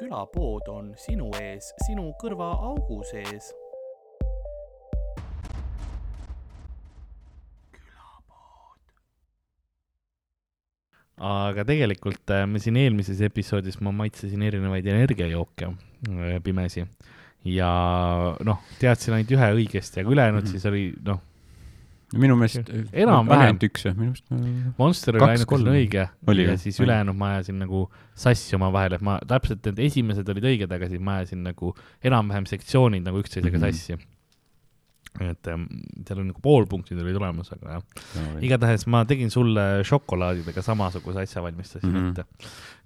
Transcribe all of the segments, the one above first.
külapood on sinu ees, sinu kõrvaaugu sees. aga tegelikult äh, me siin eelmises episoodis ma maitsesin erinevaid energiajooke äh, pimesi ja noh, teadsin ainult ühe õigesti, aga ülejäänud mm -hmm. siis oli noh, minu meelest Enam-vähem. ainult üks jah, minu meelest Monster oli kolm. õige Oli ja või? siis ülejäänud ma ajasin nagu sassi omavahel, et ma täpselt need esimesed olid õiged, aga siis ma ajasin nagu enam-vähem sektsioonid nagu üksteisega mm -hmm. sassi. et ähm, seal on nagu pool punkti tuli tulemus, aga jah. no, igatahes ma tegin sulle šokolaadidega samasuguse asja valmistasin mm. -hmm. ette,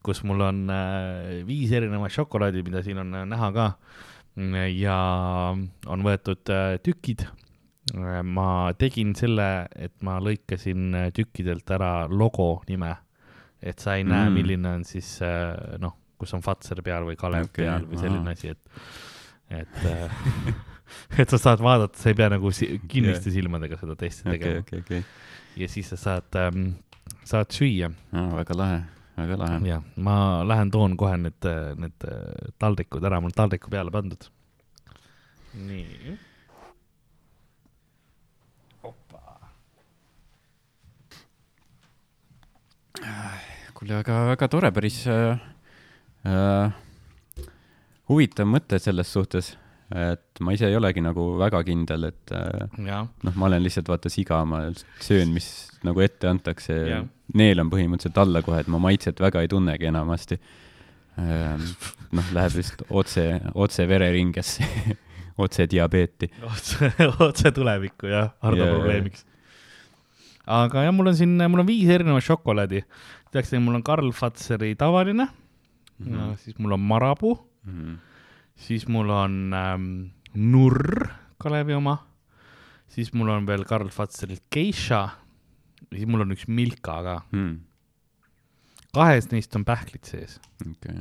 kus mul on äh, viis erinevat šokolaadi, mida siin on äh, näha ka. ja on võetud äh, tükid. Ma tegin selle, et ma lõikasin äh, tükkidelt ära logo nime, et sa ei näe Mm. mm., milline on siis äh, noh, kus on Fazer peal või Kalev okay, peal või selline ahah. asi, et, et äh, et sa saad vaadata, sa ei pea nagu kinniste yeah. silmadega seda testi okei, tegema okei, okei, ja siis sa saad ähm,, saad süüa väga lahe, väga lahe. ja ma lähen toon kohe need, need äh, taldrikud ära, mul on taldriku peale pandud. nii. kuule, aga väga tore, päris äh, äh, huvitav mõte selles suhtes, et ma ise ei olegi nagu väga kindel, et äh, noh, ma olen lihtsalt vaata siga, ma söön, mis nagu ette antakse neelan põhimõtteliselt alla kohe, et ma maitset väga ei tunnegi enamasti ähm,. noh, läheb vist otse, otse vereringesse, otse diabeeti. otse, otse tulevikku jah, Hardo yeah, probleemiks. aga jah, mul on siin, mul on viis erinevat šokolaadi. teaks, mul on Karl Fazeri tavaline mm. -hmm. siis mul on Marabou, Mm. siis mul on ähm, Nurr, Kalevi oma, siis mul on veel Karl Fazerilt Geisha siis mul on üks Milka ka. Mm. kahes neist on pähklid sees. okei,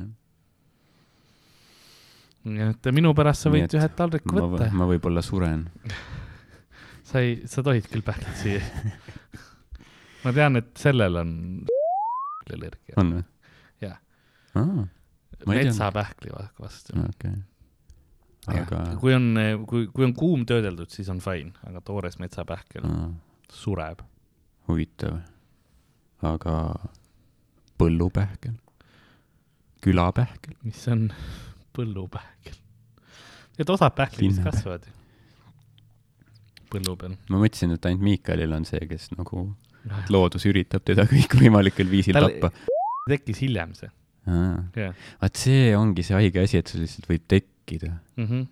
nii et minu pärast sa võid ühe taldriku võtta. ma võib-olla suren. sa ei, sa tohid küll pähklid süüa. ma tean, et sellel on allergia. on või? Ei teadnud. metsapähkli va- vastu. okei. aga, kui on, kui, kui on kuum töödeldud, siis on fine, aga toores metsapähkel sureb. huvitav. aga põllupähkel? külapähkel? mis on põllupähkel? et osad pähklid kasvavad ju põllu peal. ma mõtlesin, et ainult Miichalil on see, kes nagu loodus üritab teda kõikvõimalikul viisil Tal- tappa. tekkis hiljem see, vaat see ongi see haige asi, et sul lihtsalt võib tekkida. mm. -hmm.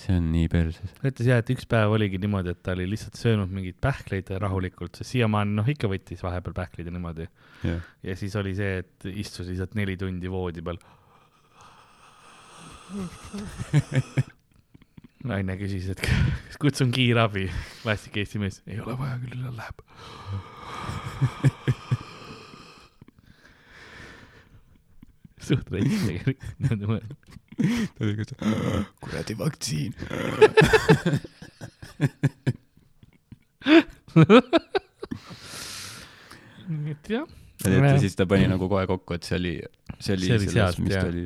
see on nii perses. ütles jah, et üks päev oligi niimoodi, et ta oli lihtsalt söönud mingeid pähkleid rahulikult, sest siiamaani noh, ikka võttis vahepeal pähkleid ja niimoodi. jah, ja siis oli see, et istus lihtsalt neli tundi voodi peal. naine küsis, et kas kutsun kiirabi, klassik Eesti mees, ei ole vaja küll, üle läheb. suht rets tegelikult, niimoodi mõelda. ta oli ka see, kuradi vaktsiin. nii et jah, ja siis ta pani nagu kohe kokku, et see oli, see oli See oli selles, sealt, mis jah. ta oli.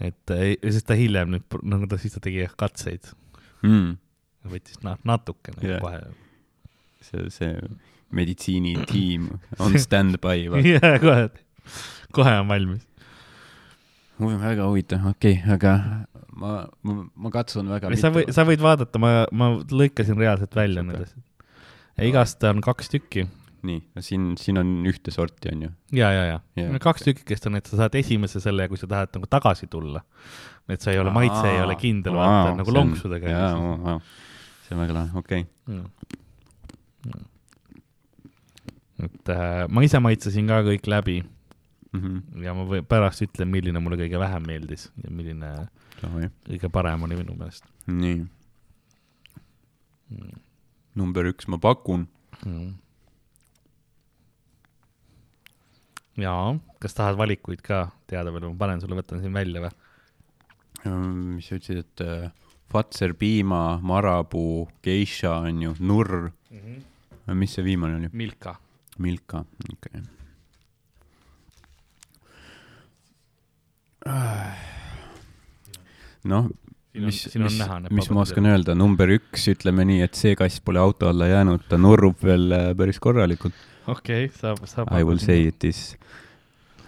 jah. et ei- sest ta hiljem nüüd, no ta siis ta tegi jah katseid, Mm, võttis na- natukene Jah. yeah. kohe see, see meditsiinitiim on stand-by. jaa, kohe, kohe on valmis. väga huvitav, okei okay,, aga ma, ma, ma katsun väga sa võid, sa võid vaadata, ma, ma lõikasin reaalselt välja Super. nendest. igast on kaks tükki nii, siin, siin on ühte sorti, on ju. ja, ja, ja yeah, kaks tükkikest on, et sa saad esimese selle ja kui sa tahad nagu tagasi tulla, et sa ei ole, maitse ei ole kindel, vaata nagu lonksudega. see on väga lahe, okei Mm. et äh, ma ise maitsesin ka kõik läbi okay.. ja ma või, pärast ütlen, milline mulle kõige vähem meeldis ja milline kõige parem oli minu meelest nii, mm.. number üks ma pakun. Mm. jaa, kas tahad valikuid ka teada veel, ma panen sulle, võtan siin välja või? mis sa ütlesid, et äh, Fazer piima, Marabou, Geisha on ju, Nurr, mis see viimane oli? Milka. Milka, okei okay.. noh, mis, mis mis ma oskan öelda, number üks, ütleme nii, et see kass pole auto alla jäänud, ta nurrub veel äh, päris korralikult. okei, saab, saab. I will say it is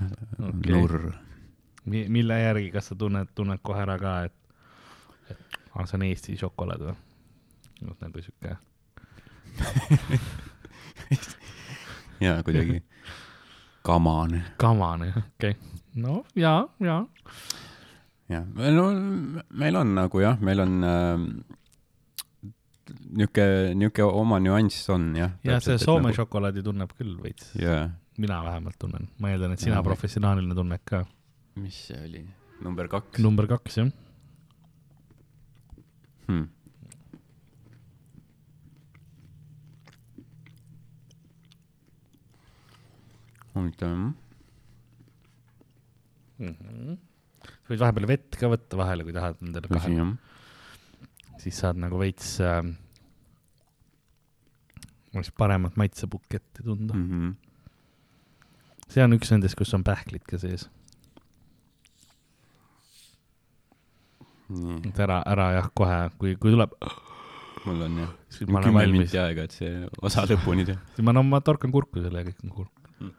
Okei. okay. nurr. Mi-, mille järgi, kas sa tunned, tunned kohe ära ka, et, et ah, see on Eesti šokolaad või? noh, nagu sihuke, jaa, kuidagi kamane. kamane, okei okay.. no ja, ja, jah, no meil on nagu jah, meil on äh, niuke, niuke oma nüanss on jah. ja see Soome nagu... šokolaadi tunneb küll veits, jaa, mina vähemalt tunnen, ma eeldan, et sina Jaa. professionaalina tunned ka. mis see oli? number kaks number kaks jah, hmm.. huvitav jah. mm. -hmm. võid vahepeal vett ka võtta vahele, kui tahad nendele kahele, jah. Siis saad nagu veits äh,, paremat maitsebuketti tunda mm. Mhm. see on üks nendest, kus on pähklid ka sees, et ära, ära jah, kohe, kui, kui tuleb, mul on jah siis kümme minti. aega, et see osa lõpuni teha. ma no ma torkan kurku selle ja kõik on cool Mm..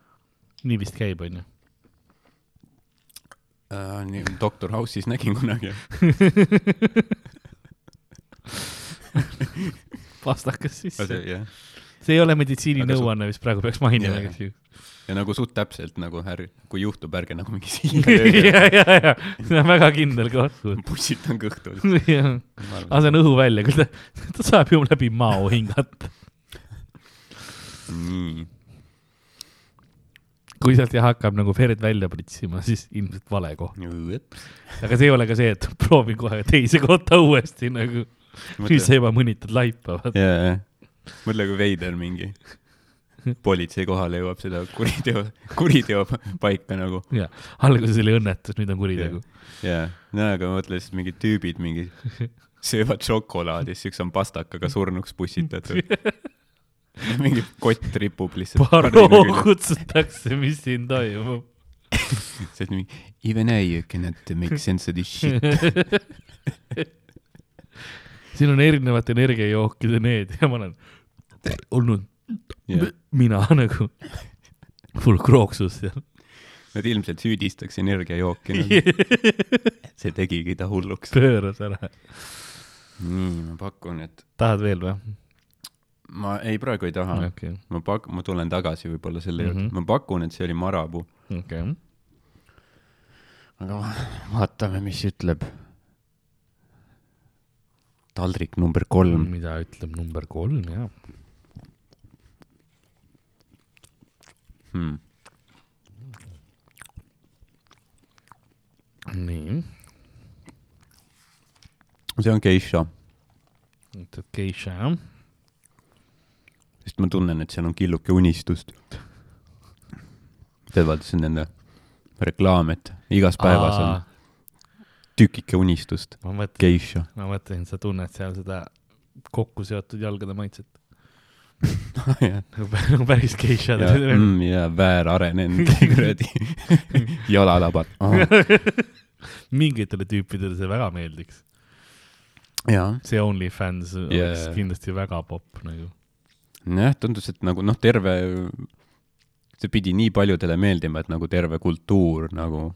nii vist käib, onju. Uh, nii, Doctor House'is nägin kunagi. pastakas sisse. jah, see ei ole meditsiininõuanne, mis praegu peaks mainima, Jaa. eks ju. ja nagu suht täpselt nagu ärge, kui juhtub, ärge nagu mingi silma ja, lööge. ja, ja, see on väga kindel koht. pussitan kõhtul. lasen õhu välja, küll ta, ta saab ju läbi mao hingata. nii, kui sealt jah hakkab nagu verd välja pritsima, siis ilmselt vale koht. aga see ei ole ka see, et proovin kohe teise kohta uuesti nagu, siis sa juba mõnitad laipa, vaata. jaa, jaa. mõtle, kui veider mingi politsei kohale jõuab seda kuriteo, kuriteo paika nagu. jaa, alguses oli õnnetus, nüüd on kuritegu. jaa, no aga mõtle siis mingid tüübid mingi söövad šokolaadi, siis üks on pastakaga surnuks pussitatud. mingi kott ripub lihtsalt. paroo kutsutakse, mis siin toimub. see on mingi even I cannot make sense of this shit. Siin on erinevate energiajookide need ja ma olen olnud Yeah. mina nagu full krooksus seal. Nad ilmselt süüdistaks energiajooki nagu. see tegigi ta hulluks. pööras ära. nii, ma pakun, et tahad veel või? ma ei, praegu ei taha. okei, ma pak-, ma tulen tagasi võib-olla selle juurde mm. -hmm. ma pakun, et see oli Marabou. okei. aga va- vaatame, mis ütleb. Taldrik number kolm. mida ütleb number kolm, jah. Hmm. nii, see on geisha, ütleb geisha, jah. sest ma tunnen, et seal on killuke unistust. tead, vaata, see on nende reklaam, et igas päevas on tükike unistust. ma mõtlen, geisha. ma mõtlesin, sa tunned seal seda kokku seotud jalgade maitset. nagu pä- päris geisha. mm,, ja väärarenenud kuradi jalalabad mingitele tüüpidele see väga meeldiks. jaa, see OnlyFans oleks Yeah. kindlasti väga popp nagu. jah, tundus, et nagu noh, terve, see pidi nii paljudele meeldima, et nagu terve kultuur nagu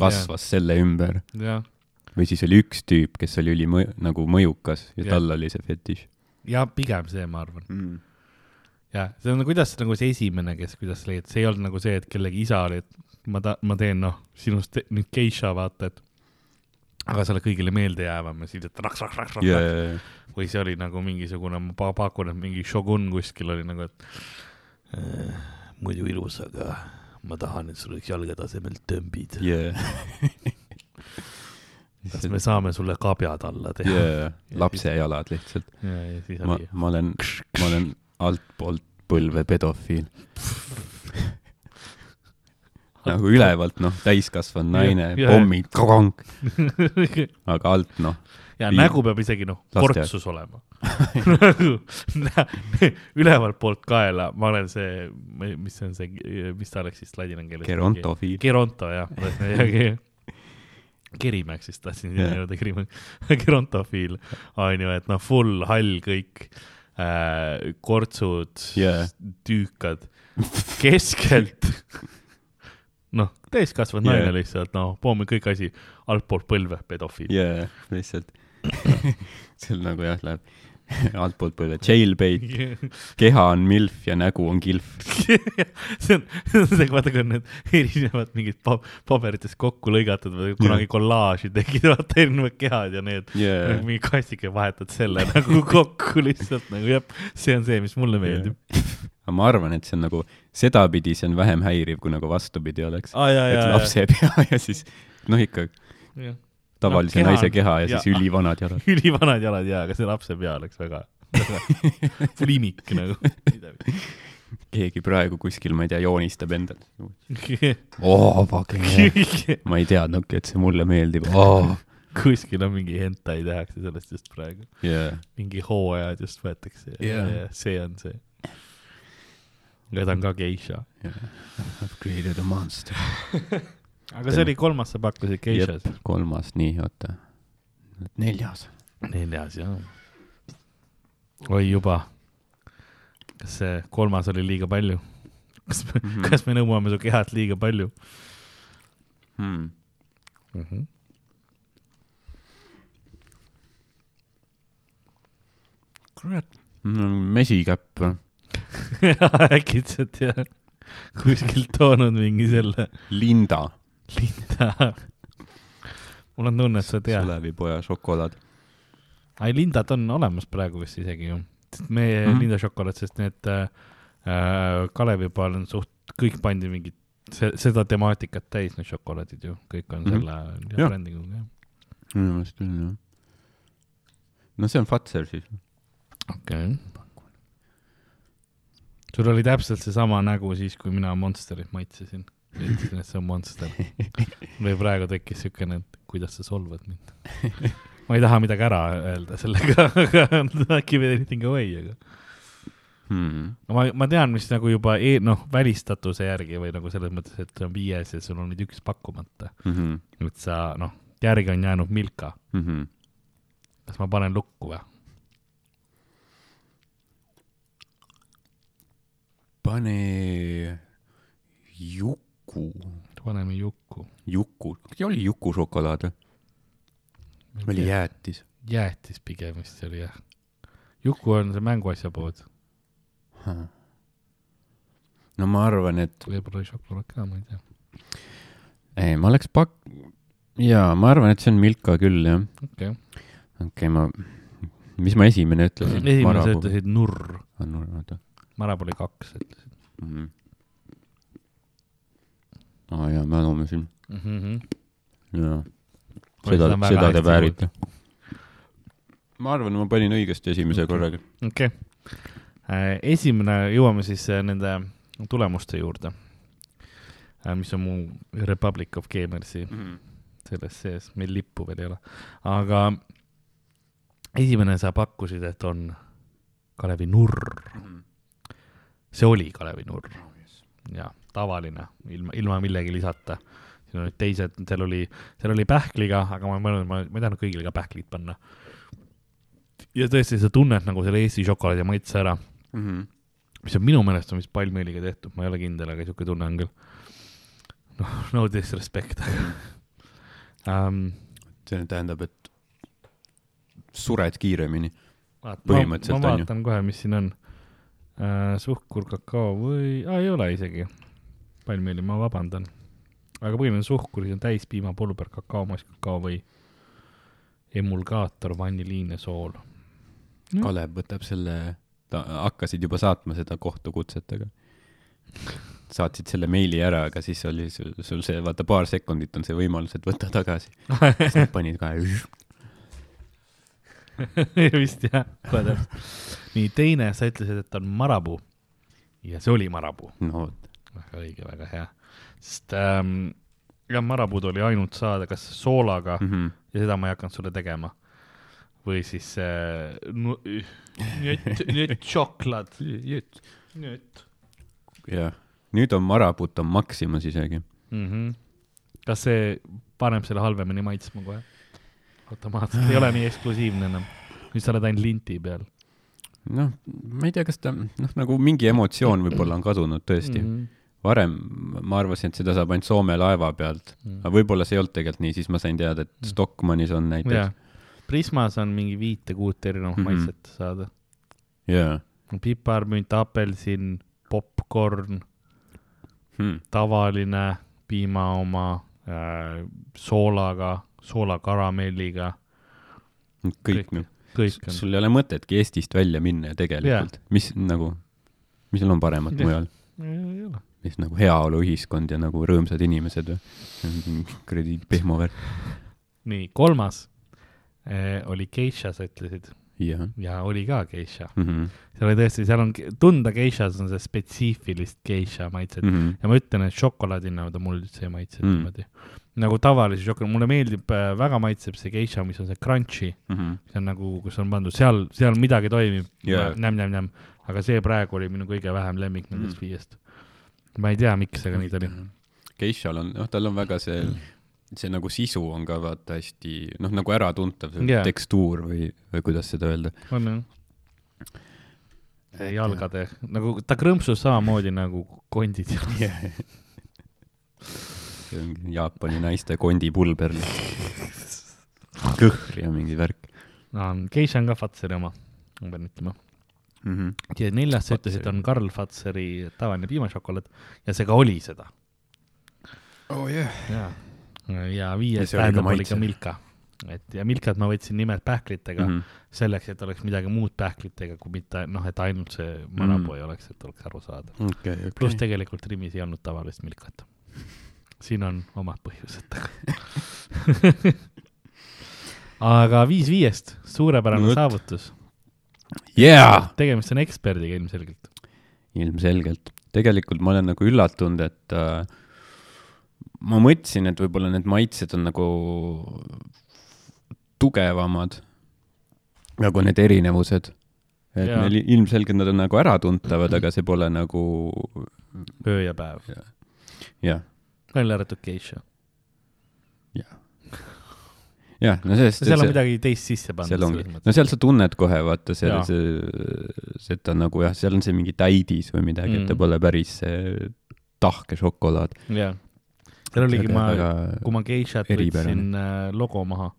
kasvas yeah. selle ümber. jah, või siis oli üks tüüp, kes oli ülimõ-, nagu mõjukas ja Jah. tal oli see fetiš ja pigem see, ma arvan. mm.. jah, see on, kuidas nagu see esimene, kes, kuidas sa leiad, see ei olnud nagu see, et kellegi isa oli, et ma ta-, ma teen noh, sinust te- nüüd geisha, vaata, et aga sa oled kõigile meeldejäävam ja siis, et raks, raks, raks, raks ja, yeah., ja, või see oli nagu mingisugune, ma pa- pakun, et mingi šogun kuskil oli nagu, et äh, muidu ilus, aga ma tahan, et sul oleks jalge tasemel tõmbid. ja, kas me saame sulle kabjad alla teha? ja, lapsejalad lihtsalt. ja, ja ma ma olen, ma olen altpoolt põlve pedofiil. nagu ülevalt, noh, täiskasvanud naine ja- pommid, kong, aga alt, noh, ja Viim- nägu peab isegi noh, portsus olema. nagu ülevalt poolt kaela, ma olen see, mis see on see, mis ta oleks siis ladina keeles? gerontofiil. Geronto jah, Kerimäeks siis tahtsin yeah. öelda Kerimäe, gerontofiil on ju, et noh, full hall kõik äh,, kortsud Jaa. tüükad, keskelt noh, täiskasvanud Jaa. naine lihtsalt, noh, pomm kõik asi, altpoolt põlve, pedofiil jaa, lihtsalt seal nagu jah, läheb altpoolt põlve, jailbait, keha on milf ja nägu on kilf. see on, see on see, vaata kui on need erinevad mingid pa- paberitest kokku lõigatud või kunagi kollaaži tegid, vaata erinevad kehad ja need yeah., mingi kastike vahetad selle nagu kokku lihtsalt nagu jah, see on see, mis mulle meeldib. aga ma arvan, et see on nagu sedapidi, see on vähem häiriv, kui nagu vastupidi oleks. ja, et ja, lapse pea ja siis noh, ikka ja. Tavalise keha naise keha ja ja- siis ülivanad jalad. ülivanad jalad ja, aga see lapse pea oleks väga, väga flimik nagu. keegi praegu kuskil, ma ei tea, joonistab endale. oo, fucking ma ei teadnudki, et see mulle meeldib oh.. kuskil on mingi hentai tehakse sellest just praegu, Yeah. mingi hooajad just võetakse ja Jaa. yeah. see on see. ja ta on ka geisha. Yeah. I've created a monster. Aga see oli kolmas, sa pakkusid geishas. kolmas, nii, oota. neljas. neljas jah. oi juba. kas see kolmas oli liiga palju? kas me, Mhm. kas me nõuame su kehalt liiga palju Hmm. mm? -hmm. kurat. mesikäpp või? äkitselt jah, kuskilt toonud mingi selle Linda. Linda. mul on tunne, et sa tead. Sulevipoja šokolaad. ai, Lindad on olemas praegu vist isegi ju. meie mm. -hmm. Linda šokolaad, sest need äh, äh, Kalevipoel on suht, kõik pandi mingit se, seda temaatikat täis, need šokolaadid ju, kõik on selle mm. -hmm. brändinguga jah. minu meelest küll jah. no see on Fazer siis. okei okay.. sul oli täpselt seesama nägu siis, kui mina Monsterit maitsesin. ütlesin, et see on Monster. või praegu tekkis siukene, et kuidas sa solvad mind. ma ei taha midagi ära öelda sellega, aga give anything away, aga Hmm. ma, ma tean, mis nagu juba e noh, välistatuse järgi või nagu selles mõttes, et see on viies ja sul on nüüd üks pakkumata, Mm -hmm. et sa noh, järgi on jäänud Milka, Mm -hmm. kas ma panen lukku või? pane Juku, paneme Juku. Juku, oli Juku šokolaad või? oli jäätis. jäätis pigem vist oli jah. Juku on see mänguasja pood, no ma arvan, et võib-olla oli šokolaad ka, ma ei tea. ei, ma oleks pak-, jaa, ma arvan, et see on Milka küll jah. okei okay., okei okay,, ma, mis ma esimene ütlesin? esimene sa ütlesid nurr, oota Marab oli kaks ütlesid mm. -hmm. Aa jaa, me anume siin, mm. -hmm. jaa. Seda seda te väärite. ma arvan, ma panin õigesti esimese Okei. korraga. okei okay., esimene, jõuame siis äh, nende tulemuste juurde, mis on mu Republic of Gamersi selles sees, meil lippu veel ei ole, aga esimene sa pakkusid, et on Kalevi nurr, see oli Kalevi nurr ja tavaline, ilma, ilma millegi lisata. siin olid teised, seal oli, seal oli pähkliga, aga ma ei mõelnud, ma, ma ei tahtnud kõigile ka pähklit panna. ja tõesti, sa tunned nagu selle Eesti šokolaadi maitse ära, mis on minu meelest on vist palmiõliga tehtud, ma ei ole kindel, aga siuke tunne on küll. noh, no disrespect um. see tähendab, et sured kiiremini. Põhimõtteliselt ma, ma on ju. vaatan kohe, mis siin on uh,. suhkur, kakao või ah,, ei ole isegi palmiõli, ma vabandan. aga põhiline on suhkur, siis on täispiima, pulber, kakao, masskakao või emulgaator, vaniliin ja sool. Kalev võtab selle, ta hakkasid juba saatma seda kohtukutset, aga saatsid selle meili ära, aga siis oli sul, sul see, vaata paar sekundit on see võimalus, et võta tagasi. siis nad panid kohe. vist jah, kohe täpselt. nii, teine, sa ütlesid, et on marabuu ja see oli marabuu. no vot, väga õige, väga hea. sest ähm, jah, marapuud oli ainult saada kas soolaga mm. Mhm. ja seda ma ei hakanud sulle tegema. või siis äh, nu- nütt, nütt šokolaad, nütt jah. nüüd on marabut on Maximas isegi. mm. -hmm. kas see paneb selle halvemini maitsma kohe? automaatselt, ei ole nii eksklusiivne enam. nüüd sa oled ainult linti peal. noh, ma ei tea, kas ta, noh, nagu mingi emotsioon võib-olla on kadunud tõesti mm. -hmm. Varem ma arvasin, et seda saab ainult Soome laeva pealt mm, aga võib-olla see ei olnud tegelikult nii, siis ma sain teada, et Mm. Stockmannis on näiteks. Prismas on mingi viite-kuut erinevat mm. -hmm. maitset saada. jaa. piparmünt, apelsin, popkorn, Hmm. tavaline piima oma äh, soolaga, soolakaramelliga, kõik noh. kõik on. sul ei ole mõtetki Eestist välja minna ju tegelikult. mis nagu, mis seal on paremat Jah. mujal? ei ole. Mis nagu heaoluühiskond ja nagu rõõmsad inimesed või? kuradi pehmo värk. nii, kolmas eh, oli geisha, sa ütlesid jah ja oli ka geisha. mm -hmm. seal oli tõesti, seal on tunda geishas on see spetsiifilist geisha maitset mm. mm -hmm. ja ma ütlen, et šokolaadina ta mul üldse ei maitse Mm. mm. niimoodi. nagu tavalise šokolaad, mulle meeldib äh, väga maitseb see geisha, mis on see crunchy, mm -hmm. see on nagu, kus on pandud seal, seal midagi toimib Jaa. näm-näm-näm, aga see praegu oli minu kõige vähem lemmik nendest Mm. viiest. Ma ei tea, miks, aga nii ta oli. Geishal on, noh, tal on väga see, see nagu sisu on ka vaata hästi, noh, nagu äratuntav, see Jaa. tekstuur või, või kuidas seda öelda. on jah. jalgade, nagu ta krõmpsus samamoodi nagu kondid ja see ongi Jaapani naiste kondipulber lihtsalt. kõhr ja mingi värk no, geisha on ka Fatseri oma, ma pean ütlema. mm. -hmm. ja neljas sa ütlesid, on Karl Fatseri tavaline piimašokolaad ja see ka oli seda. oh yeah. ja, ja Ja viies see oli ka tähendab, oli ka Milka. et ja Milkat ma võtsin nimelt pähklitega mm Mm -hmm. -hmm. selleks, et oleks midagi muud pähklitega, kui mitte noh, et ainult see manapuu ei oleks, et oleks aru saada. okei okay,, pluss okei. tegelikult Rimis ei olnud tavalist Milkat. siin on omad põhjused taga aga viis viiest, suurepärane No saavutus. jaa, tegemist on eksperdiga ilmselgelt. ilmselgelt. tegelikult ma olen nagu üllatunud, et äh, ma mõtlesin, et võib-olla need maitsed on nagu tugevamad, nagu need erinevused. et Jaa. neil ilmselgelt nad on nagu äratuntavad, aga see pole nagu, öö ja päev. jah, välja arvatud geisha. jah, no sellest. seal on midagi teist sisse pandud. seal ongi, no seal sa tunned kohe, vaata seal Jaa. see, see, et ta on nagu jah, seal on see mingi täidis või midagi mm, et ta Mhm. pole päris see tahke šokolaad. jaa. seal oligi, ma, kui ma geishat võtsin äh, logo maha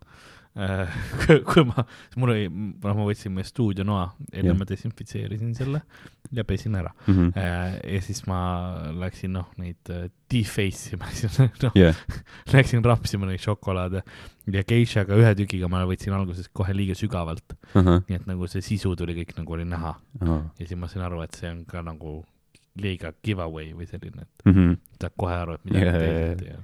kui ma, mul oli, noh, ma võtsin meie stuudionoa, enne ma desinfitseerisin selle ja pesin ära mm. -hmm. äh,. ja siis ma läksin, noh, neid äh, deface ima, noh, yeah. läksin rapsima neid šokolaade ja geishaga ühe tükiga ma võtsin alguses kohe liiga sügavalt, uh. -huh. nii et nagu see sisu tuli kõik nagu oli näha Oh. ja siis ma sain aru, et see on ka nagu liiga giveaway või selline, et Mm -hmm. saad kohe aru, et midagi Jaa, jaa, teed ja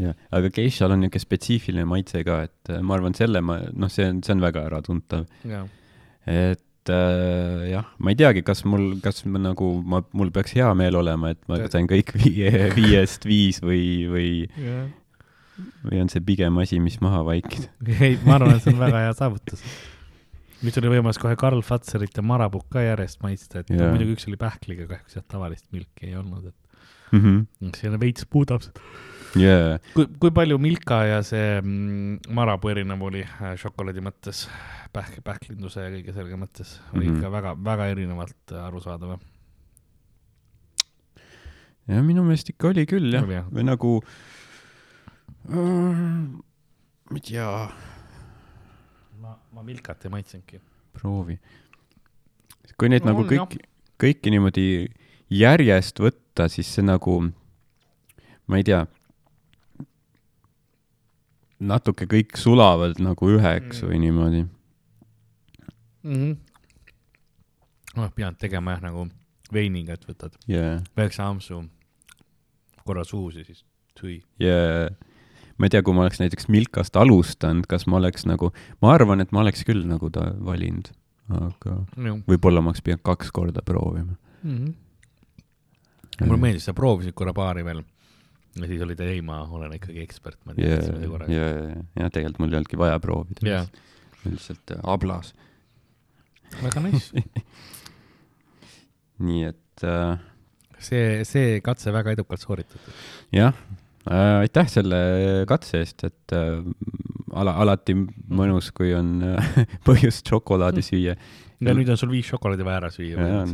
jah, aga geishal on niisugune spetsiifiline maitse ka, et äh, ma arvan, selle ma, noh, see on, see on väga äratuntav. ja et äh, jah, ma ei teagi, kas mul, kas ma nagu, ma, mul peaks hea meel olema, et ma sain kõik viie, viiest viis või, või, ja või on see pigem asi, mis maha vaikida? ei, ma arvan, et see on väga hea saavutus. nüüd oli võimalus kohe Karl Fatserit ja Marabuk ka järjest maitsta, et Jaa. muidugi üks oli pähkliga, kahjuks jah, tavalist milki ei olnud, et Mhm. see veits muudab seda. jaa, kui, kui palju Milka ja see mm, Marabou erinev oli äh, šokolaadi mõttes, pähk, pähklinduse ja kõige selge mõttes, oli Mhm. ikka väga, väga erinevalt arusaadav. ja minu meelest ikka oli küll jah jah., või nagu äh,, ma ei tea, ma, ma Milkat ei maitsenudki. proovi. kui neid No nagu on, kõik, kõiki niimoodi järjest võtta, siis see nagu, ma ei tea, natuke kõik sulavad nagu üheks Mm. või niimoodi. mm. -hmm. noh, pead tegema jah, nagu veiniga, et võtad ja, väikse ampsu korra suus ja siis tüü. ja ma ei tea, kui ma oleks näiteks Milkast alustanud, kas ma oleks nagu, ma arvan, et ma oleks küll nagu ta valinud, aga võib-olla ma oleks pidanud kaks korda proovima. Mm -hmm. mulle meeldis, sa proovisid korra paari veel ja siis olid, ei, ma olen ikkagi ekspert, ma ja, tean, mis ja, korraga. ja, ja tegelikult mul ei olnudki vaja proovida Jaa.. lihtsalt äh, ablas. väga nice. nii et äh, see, see katse väga edukalt sooritatud. jah, äh, aitäh selle katse eest, et äh, ala, alati mõnus, kui on äh, põhjust šokolaadi süüa. ja nüüd on sul viis šokolaadi vaja ära süüa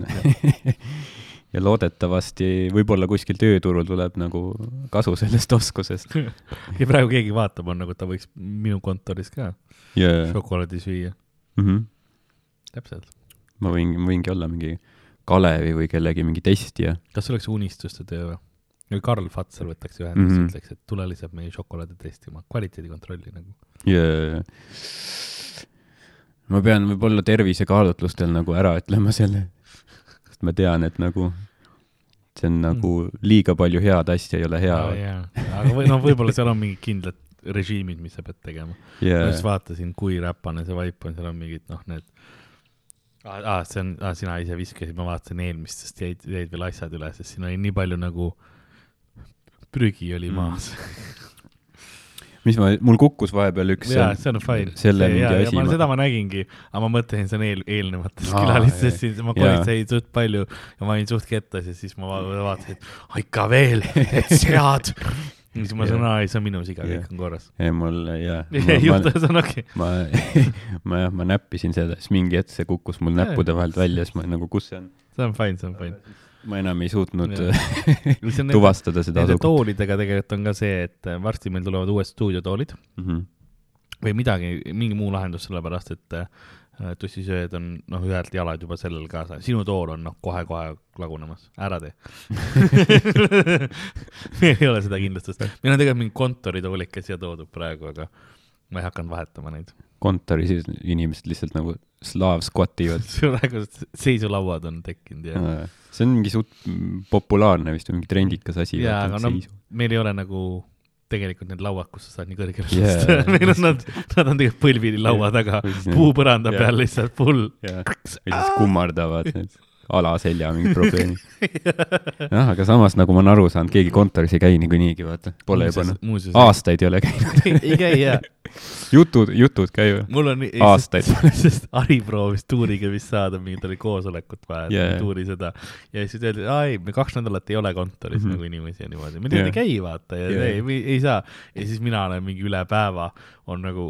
Ja ja loodetavasti võib-olla kuskil tööturul tuleb nagu kasu sellest oskusest. ja praegu keegi vaatab, on nagu ta võiks minu kontoris ka ja, šokolaadi süüa, Mhm. täpselt. ma võin, võingi olla mingi Kalevi või kellegi mingi testija. kas see oleks unistuste töö või? või Karl Fatsar võtaks ühendust mm. -hmm. ütleks, et tule lihtsalt meie šokolaadi testima, kvaliteedikontrolli nagu. ja ma pean võib-olla tervisekaalutlustel nagu ära ütlema selle, sest ma tean, et nagu see on nagu liiga palju head asja ei ole hea jaa, aga või noh, võib-olla seal on mingid kindlad režiimid, mis sa pead tegema. ja ma just vaatasin, kui räpane see vaip on, seal on mingid noh, need ah,. Ah, see on ah,, sina ise viskasid, ma vaatasin eelmistest jäid, jäid veel asjad üle, sest siin oli nii palju nagu prügi oli Mm. mis ma, mul kukkus vahepeal üks jaa, see on fine. selle mingi ja, asi ma, seda ma nägingi, aga ma mõtlesin, see on eel, eelnevatest külalistest siin, ma jaa. kolistasin suht palju ja ma olin suht kettas ja siis ma va- vaatasin, et ikka veel, et sead. ja siis ma sain, aa ei, see on minu siga, kõik on korras. ei, mul jaa. ei juhtu, see on okei. ma, ma jah, ma näppisin seda, siis mingi hetk see kukkus mul näppude vahelt välja, siis ma nagu, kus see on? see on fine, see on fine. Ma enam ei suutnud tuvastada seda asukohta toolidega tegelikult on ka see, et varsti meil tulevad uued stuudiotoolid mm. -hmm. või midagi, mingi muu lahendus, sellepärast et äh, tussisööjad on noh, ühelt jalad juba sellel kaasa, sinu tool on noh, kohe-kohe lagunemas, ära tee meil ei ole seda kindlustust, meil on tegelikult mingi kontoritoolik siia toodud praegu, aga ma ei hakanud vahetama neid. kontoris inimesed lihtsalt nagu slaav squat ivad. praegu seisulauad on tekkinud ja, see on mingi suht populaarne vist või mingi trendikas asi. ja aga no meil ei ole nagu tegelikult need lauad, kus sa saad nii kõrgele Jaa. tõsta meil on nad, nad on tegelikult põlvili laua taga, puupõranda Jaa. peal lihtsalt full. ja, või siis kummardavad need alaselja mingid probleemid. jah, aga samas nagu ma olen aru saanud, keegi kontoris ei käi niikuinii, vaata, pole juba noh, aastaid ei ole käinud. ei käi jaa. jutud, jutud käivad. mul on ei, Aastaid. sest, Harri proovis tuuriga vist saada, mingit oli koosolekut vaja yeah. tuuri seda ja siis öeldi, ai, me kaks nädalat ei ole kontoris mm. -hmm. nagu inimesi ja niimoodi, me tegelikult Jaa. ei käi vaata ja yeah. ei, ei saa ja siis mina olen mingi üle päeva on nagu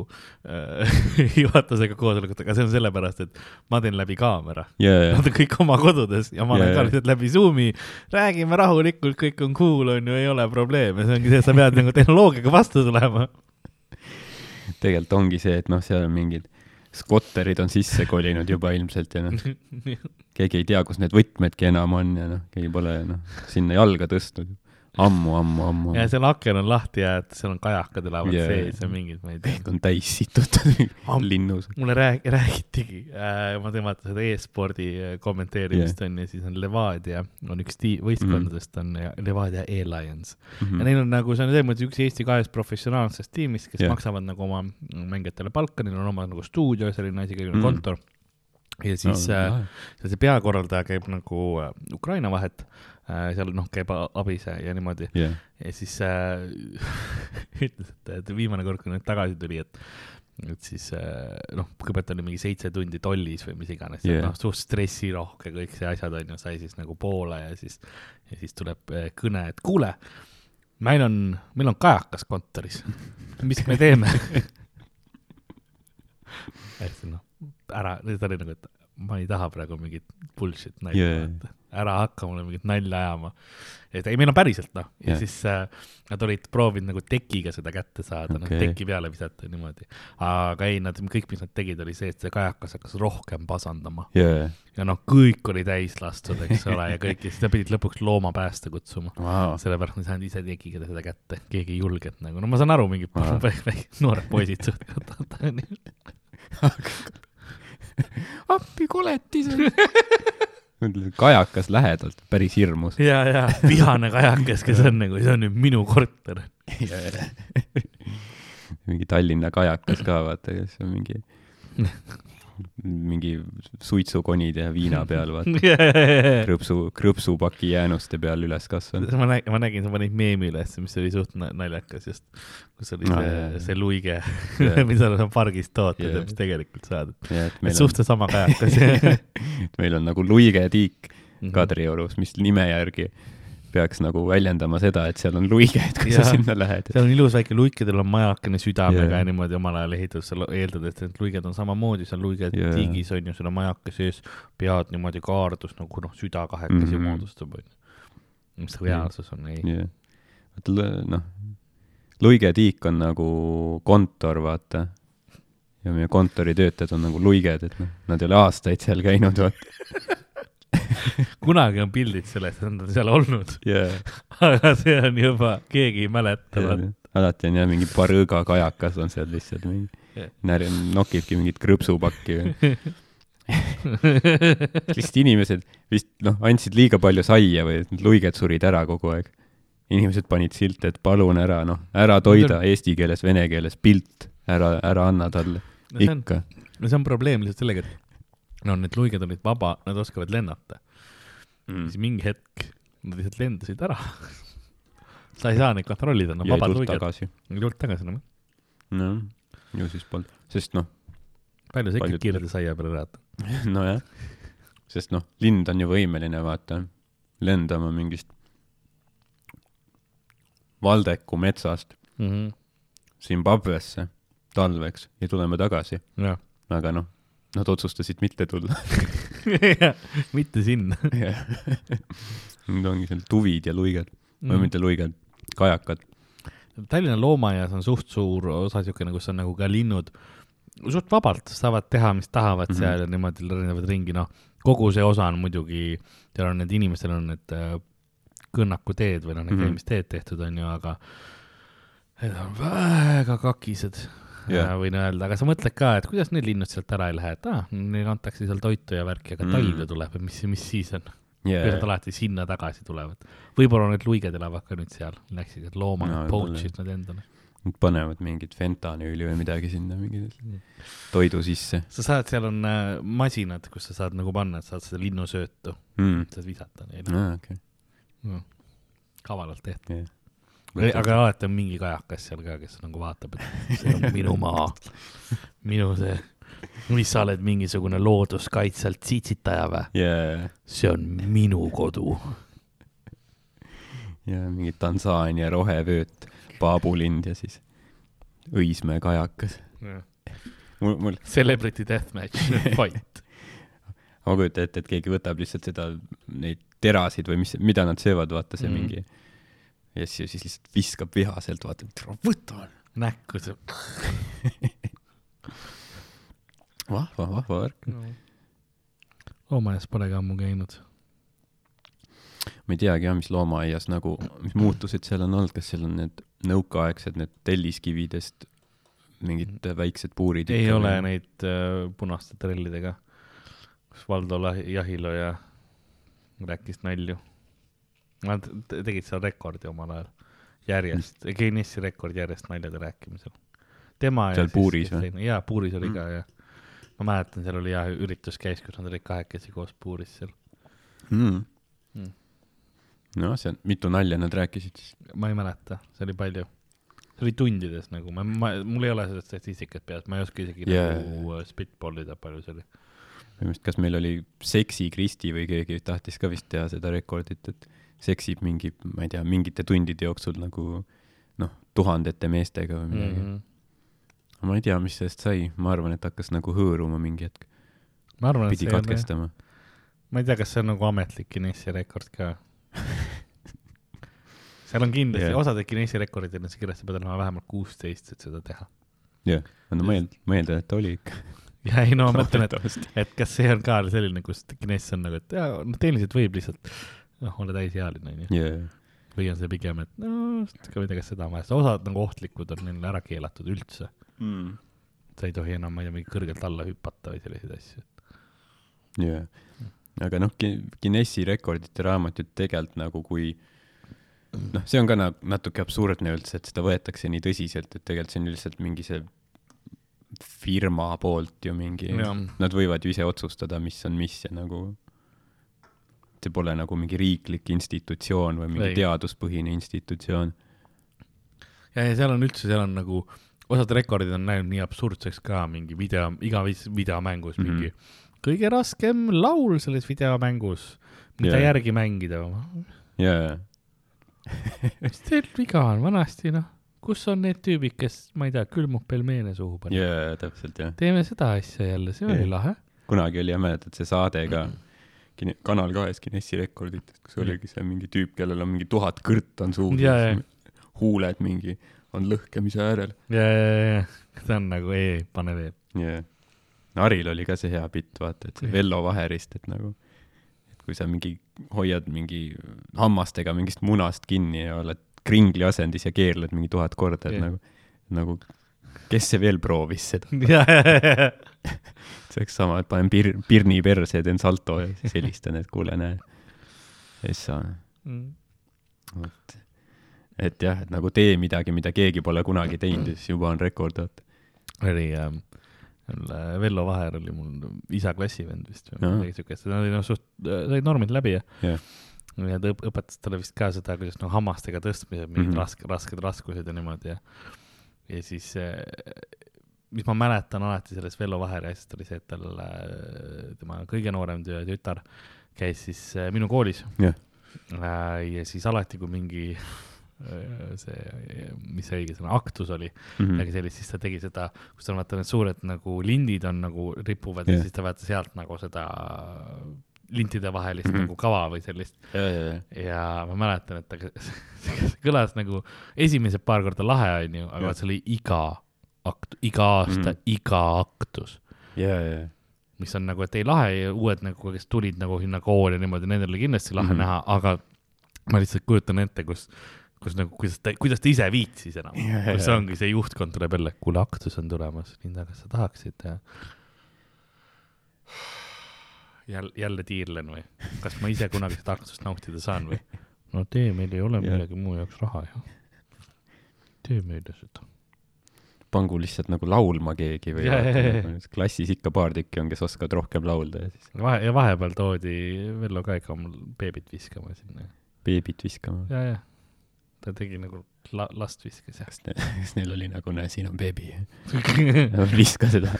äh, juhatusega koosolekut, aga see on sellepärast, et ma teen läbi kaamera. jaa, Nad on kõik oma kodudes ja ma olen ka lihtsalt läbi Zoomi, räägime rahulikult, kõik on cool, on ju, ei ole probleeme, see ongi see, et sa pead nagu tehnoloogiaga vastu tulema. Tegelikult ongi see, et noh, seal on mingid skotterid on sisse kolinud juba ilmselt ja noh, keegi ei tea, kus need võtmedki enam on ja noh, keegi pole noh, sinna jalga tõstnud ammu, ammu, ammu. ja seal aken on lahti ja et seal on kajakad elavad yeah. sees ja mingid, ma ei tea. kõik on täis situtud linnus. mulle rääg-, räägitigi äh,, ma vaata seda e-spordi äh, kommenteerimist yeah. on ja siis on Levadia on üks tii-, võistkondadest on ja Levadia E-Lions mm. -hmm. ja neil on nagu, see on selles mõttes üks Eesti kahest professionaalsest tiimist, kes yeah. maksavad nagu oma mängijatele palka, neil on oma nagu stuudio, selline asi, Mhm. mm. kontor. ja siis no, äh, see peakorraldaja käib nagu äh, Ukraina vahet seal noh, käib a- abis ja niimoodi jah, ja siis äh, ütles, et, et viimane kord, kui nüüd tagasi tuli, et et siis äh, noh, kõigepealt oli mingi seitse tundi tollis või mis iganes yeah., noh, suht stressirohke kõik see asjad on ju, sai siis nagu poole ja siis, ja siis tuleb äh, kõne, et kuule, meil on, meil on kajakas kontoris, mis me teeme? hästi noh, ära, ta oli nagu, et ma ei taha praegu mingit bullshit nalja yeah., ära hakka mulle mingit nalja ajama. et ei, meil on päriselt noh, ja Jah. siis äh, nad olid proovinud nagu tekiga seda kätte saada okay., noh teki peale visata niimoodi. aga ei, nad kõik, mis nad tegid, oli see, et see kajakas hakkas rohkem pasandama jaa, ja noh, kõik oli täis lastud, eks ole, ja kõik ja siis nad pidid lõpuks looma pääste kutsuma. vau, sellepärast ma ei saanud ise tekiga seda kätte, keegi ei julgenud nagu, no ma saan aru, mingid Aa. noored poisid suht-. appi koletis. kajakas lähedalt, päris hirmus. ja, ja vihane kajakas, kes on nagu, see on nüüd minu korter. mingi Tallinna kajakas ka, vaata, kes on mingi, mingi suitsukonid ja viina peal, vaata, krõpsu, krõpsupaki jäänuste peal üles kasvanud. ma nägin, ma nägin, sa panid meemi üles, mis oli suht na- naljakas just, kus oli Aa, see jaa. see luige Jaa. mida on pargis tooted Jaa. ja mis tegelikult saad. ja et et suht seesama kajakas. on, meil on nagu luigetiik Mhm. Kadriorus, mis nime järgi peaks nagu väljendama seda, et seal on luiged, kui Jaa. sa sinna lähed. seal on ilus väike luikedel on majakene südamega ja niimoodi omal ajal ehitatud, sa lo- eeldad, et need luiged on samamoodi, seal luiged yeah. tiigis on ju, seal on majake sees, pead niimoodi kaardus nagu noh, süda kahekesi mm. -hmm. moodustab onju. mis reaalsus on, ei. vaata noh, luigetiik on nagu kontor, vaata. ja meie kontoritöötajad on nagu luiged, et noh, nad ei ole aastaid seal käinud, vaata. kunagi on pildid sellest, et nad on seal olnud, yeah.. aga see on juba, keegi ei mäleta yeah.. alati on jah mingi parõõga kajakas on seal lihtsalt mingi Jah. när-, nokibki mingit krõpsupakki või lihtsalt inimesed vist noh, andsid liiga palju saia või need luiged surid ära kogu aeg. inimesed panid silte, et palun ära, noh, ära toida eesti keeles, vene keeles, pilt, ära, ära anna talle. no see on, ikka. no see on probleem lihtsalt sellega, et no need luiged olid vaba, nad oskavad lennata mm., siis mingi hetk nad lihtsalt lendasid ära. sa ei saa neid kontrollida, jäid vabad luiged. tagasi. ei tulnud tagasi enam, noh, ju siis polnud, sest noh, palju sa ikka kirde saia peale elad? nojah, sest noh, lind on ju võimeline, vaata, lendama mingist Valdeku metsast Zimbabwesse talveks ja tulema tagasi, jah, aga noh, nad otsustasid mitte tulla. mitte sinna. Need ongi seal tuvid ja luiged mm. või mitte luiged, kajakad. Tallinna loomaaias on suht suur osa siukene, kus on nagu ka linnud suht vabalt saavad teha, mis tahavad mm. -hmm. seal ja niimoodi lendavad ringi, noh, kogu see osa on muidugi, seal on need inimestel on need äh, kõnnakuteed või noh, need Mhm. käimisteed tehtud, onju, aga need on väga kakised. yeah., võin öelda, aga sa mõtled ka, et kuidas need linnud sealt ära ei lähe, et aa, neile antakse seal toitu ja värki, aga Mm. talv ju tuleb ja mis, mis siis on? Yeah. kuidas nad alati sinna tagasi tulevad. võib-olla need luiged elavad ka nüüd seal, läksid need loomad No no,, poach'id nad endale. Nad panevad mingit fentanüüli või midagi sinna mingi toidu sisse sa saad, seal on äh, masinad, kus sa saad nagu panna, et saad seda linnusöötu, mm.. saad visata neile aa, okei. no.. kavalalt tehtud. Yeah. Aga alati on mingi kajakas seal ka, kes nagu vaatab, et see on minu maa, minu see, mis sa oled mingisugune looduskaitselt tsitsitaja või? yeah. see on minu kodu. ja mingi Tansaania rohevööt, paabulind ja siis Õismäe kajakas. mul, mul, Celebrity deathmatch fight. ma kujutan ette, et keegi võtab lihtsalt seda, neid terasid või mis, mida nad söövad, vaata see mm. Mingi. Ja siis, siis lihtsalt viskab vihaselt, vaata, võta. näkku see vahva, vahva värk. no.. loomaaias polegi ammu käinud. ma ei teagi jah, mis loomaaias nagu, mis muutused seal on olnud, kas seal on need nõukaaegsed, need telliskividest mingid väiksed puurid ei ole neid äh, punaste trellidega, kus Valdo Jahiloja rääkis nalju. Nad te- tegid seal rekordi omal ajal, järjest, Guinessi rekord järjest naljade rääkimisel. tema Seal puuris või?? jaa, puuris oli Mm. ka jah. ma mäletan, seal oli jah, üritus käis, kus nad olid kahekesi koos puuris seal. mm. Mm. noh, see mitu nalja nad rääkisid siis? ma ei mäleta, see oli palju. see oli tundides nagu, ma, ma, mul ei ole seda statistikat peas, ma ei oska isegi yeah. nagu spitball ida, palju see oli. minu meelest, kas meil oli Seksi Kristi või keegi tahtis ka vist teha seda rekordit, et seksib mingi, ma ei tea, mingite tundide jooksul nagu noh, tuhandete meestega või midagi mm. -hmm. ma ei tea, mis sellest sai, ma arvan, et hakkas nagu hõõruma mingi hetk, pidi katkestama. ma ei tea, kas see on nagu ametlik Guinessi rekord ka. seal on kindlasti yeah., osadel Guinessi rekordidel on kirjas, sa pead olema vähemalt kuusteist, et seda teha. jah, no ma eeldan, ma eeldan, et ta oli ikka. ja ei no ma mõtlen, et, et kas see on ka selline, kus Guinness on nagu, et jaa, noh, tehniliselt võib lihtsalt noh, olla täisealine onju. jaa, või on see pigem, et no, ma ei tea, kas seda on vaja, sest osad nagu ohtlikud on neil ära keelatud üldse. Mm. sa ei tohi enam, ma ei tea, mingi kõrgelt alla hüpata või selliseid asju. jaa. aga noh, Guinessi rekordite raamat ju tegelikult nagu kui noh, see on ka nagu natuke absurdne üldse, et seda võetakse nii tõsiselt, et tegelikult see on lihtsalt mingi see firma poolt ju mingi, Jah. nad võivad ju ise otsustada, mis on mis ja nagu see pole nagu mingi riiklik institutsioon või mingi Ei. teaduspõhine institutsioon. ja, ja seal on üldse, seal on nagu, osad rekordid on läinud nii absurdseks ka, mingi video, iga videomängus mm. -hmm. mingi kõige raskem laul selles videomängus, mida Jaa. yeah. järgi mängida. jaa, mis teil viga on, vanasti noh, kus on need tüübid, kes, ma ei tea, külmub pelmeene suhu panevad jaa, täpselt jah. teeme seda asja jälle, see oli Jah. lahe. kunagi oli jah, mäletad see saade ka Kine- Kanal kahes Guinessi rekordit, kus oligi see mingi tüüp, kellel on mingi tuhat kõrt on suus Jaa, jaa.. huuled mingi on lõhkemise äärel. ja, ja, ja, ta on nagu ei, pane veel. jaa. Naril oli ka see hea bitt, vaata, et see Jah. Vello Vaherist, et nagu, et kui sa mingi hoiad mingi hammastega mingist munast kinni ja oled kringli asendis ja keerled mingi tuhat korda, et Jah. nagu, nagu kes see veel proovis seda? see oleks sama, et panen pir-, pirni perse ja teen salto ja siis helistan, et kuule, näe. ja siis sa, ja. vot. et jah, et nagu tee midagi, mida keegi pole kunagi teinud ja siis juba on rekord, vaata. oli äh, Vello Vaher oli mul isa klassivend vist või midagi siukest, nad olid noh suht, said normid läbi ja Jah. ja ta õp- õpetas talle vist ka seda, kuidas noh hammastega tõstmised, mingid mm. -hmm. raske, rasked raskused ja niimoodi ja ja siis äh, mis ma mäletan alati sellest Vello Vaheri asjast oli see, et tal äh, tema kõige noorem tü- tütar käis siis äh, minu koolis äh, ja siis alati, kui mingi see, mis see õige sõna, aktus oli Mhm. midagi sellist, siis ta tegi seda, kus on vaata need suured nagu lindid on nagu ripuvad yeah. Ja siis ta vaata sealt nagu seda lintide vahelist mm. -hmm. nagu kava või sellist ja, ja, ja. ja ma mäletan, et ta see kõlas nagu esimesed paar korda lahe, onju, aga see oli iga akt-, iga aasta mm. -hmm. iga aktus, ja, ja, mis on nagu, et ei lahe ja uued nagu, kes tulid nagu sinna kooli ja niimoodi, nendel oli kindlasti lahe mm. -hmm. näha, aga ma lihtsalt kujutan ette, kus kus nagu, kuidas ta, kuidas ta ise viitsis enam jah, kus ongi see juhtkond tuleb jälle, kuule, aktus on tulemas, Linda, kas sa tahaksid ja jälle, jälle tiirlen või, kas ma ise kunagi seda aktust nautida saan või? no tee, meil ei ole Jah. millegi muu jaoks raha ju. tee meile seda. pangu lihtsalt nagu laulma keegi või ja. klassis ikka paar tükki on, kes oskavad rohkem laulda ja siis vahe, ja vahepeal toodi Vello ka ikka beebit viskama sinna. beebit viskama. ja, ja ta tegi nagu la, last viskas ja. kas ne-, kas neil oli nagu, näe, siin on beebi, viska seda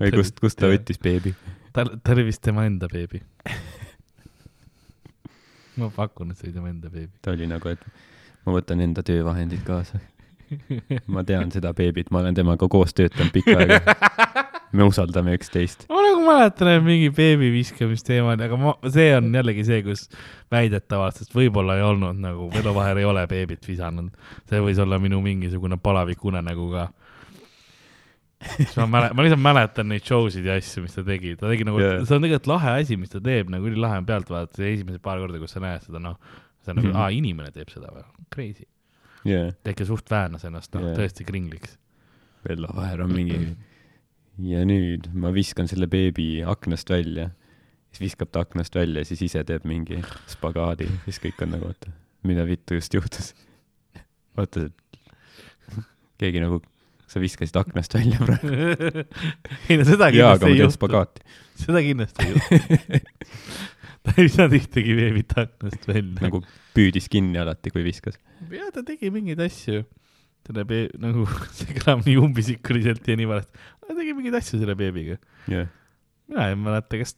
või kust, kust ta võttis beebi? ta, ta oli vist tema enda beebi. ma pakun, et see oli tema enda beebi. ta oli nagu, et ma võtan enda töövahendid kaasa. ma tean seda beebit, ma olen temaga koos töötanud pikka aega. me usaldame üksteist. ma nagu mäletan, et mingi beebi viskamisteema oli, aga ma, see on jällegi see, kus väidetavalt, sest võib-olla ei olnud nagu, Vello Vaher ei ole beebit visanud. see võis olla minu mingisugune palavik unenägu ka. siis ma mäletan, ma lihtsalt mäletan neid show sid ja asju, mis ta tegi, ta tegi nagu yeah., see on tegelikult lahe asi, mis ta teeb, nagu ülilahe on pealt vaadata, esimesed paar korda, kus sa näed seda, noh, see on nagu mm. -hmm. aa, inimene teeb seda või, crazy. ta ikka suht väänas ennast, noh yeah., tõesti kringliks. Vello Vaher on mingi ja nüüd ma viskan selle beebi aknast välja. siis viskab ta aknast välja, siis ise teeb mingi spagaadi, siis kõik on nagu, oota, mida vittu just juhtus. oota, keegi nagu, sa viskasid aknast välja praegu. ei no seda jaa, kindlasti ma ei juhtu, seda kindlasti ei juhtu. ta ei visanud ühtegi veebit aknast välja. nagu püüdis kinni alati, kui viskas. ja ta tegi mingeid asju. ta teeb e- nagu, see kõlab nii umbisikuliselt ja nii valesti. ta tegi mingeid asju selle beebiga. jah, mina ei mäleta, kas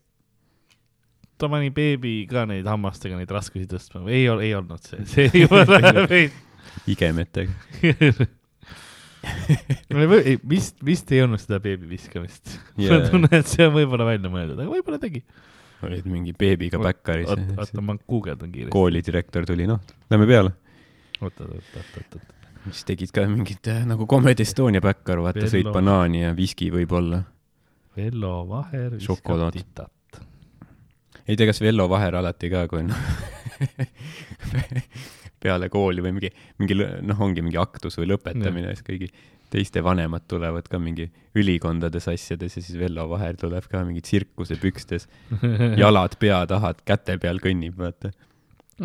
ta pani beebi ka neid hammastega neid raskusi tõstma või ei, ei olnud see, see juba läheb veits. igemetega. vist, vist ei olnud seda beebi viskamist yeah.. Jaa. ma tunnen, et see on võib-olla välja mõeldud, aga võib-olla tegi. olid mingi beebiga bäkkaris. oota, ma guugeldan kiiresti. koolidirektor tuli, noh, lähme peale. oota, oota, oota, oota, oota. siis tegid ka mingit äh, nagu Comedy Estonia bäkkar, vaata, sõid banaani ja viski võib-olla. Vello Vaher viskab titat. ei tea, kas Vello Vaher alati ka, kui on peale kooli või mingi, mingi noh, ongi mingi aktus või lõpetamine, siis kõigi teiste vanemad tulevad ka mingi ülikondades asjades ja siis Vello Vaher tuleb ka mingi tsirkusepükstes, jalad pea taha, käte peal kõnnib, vaata.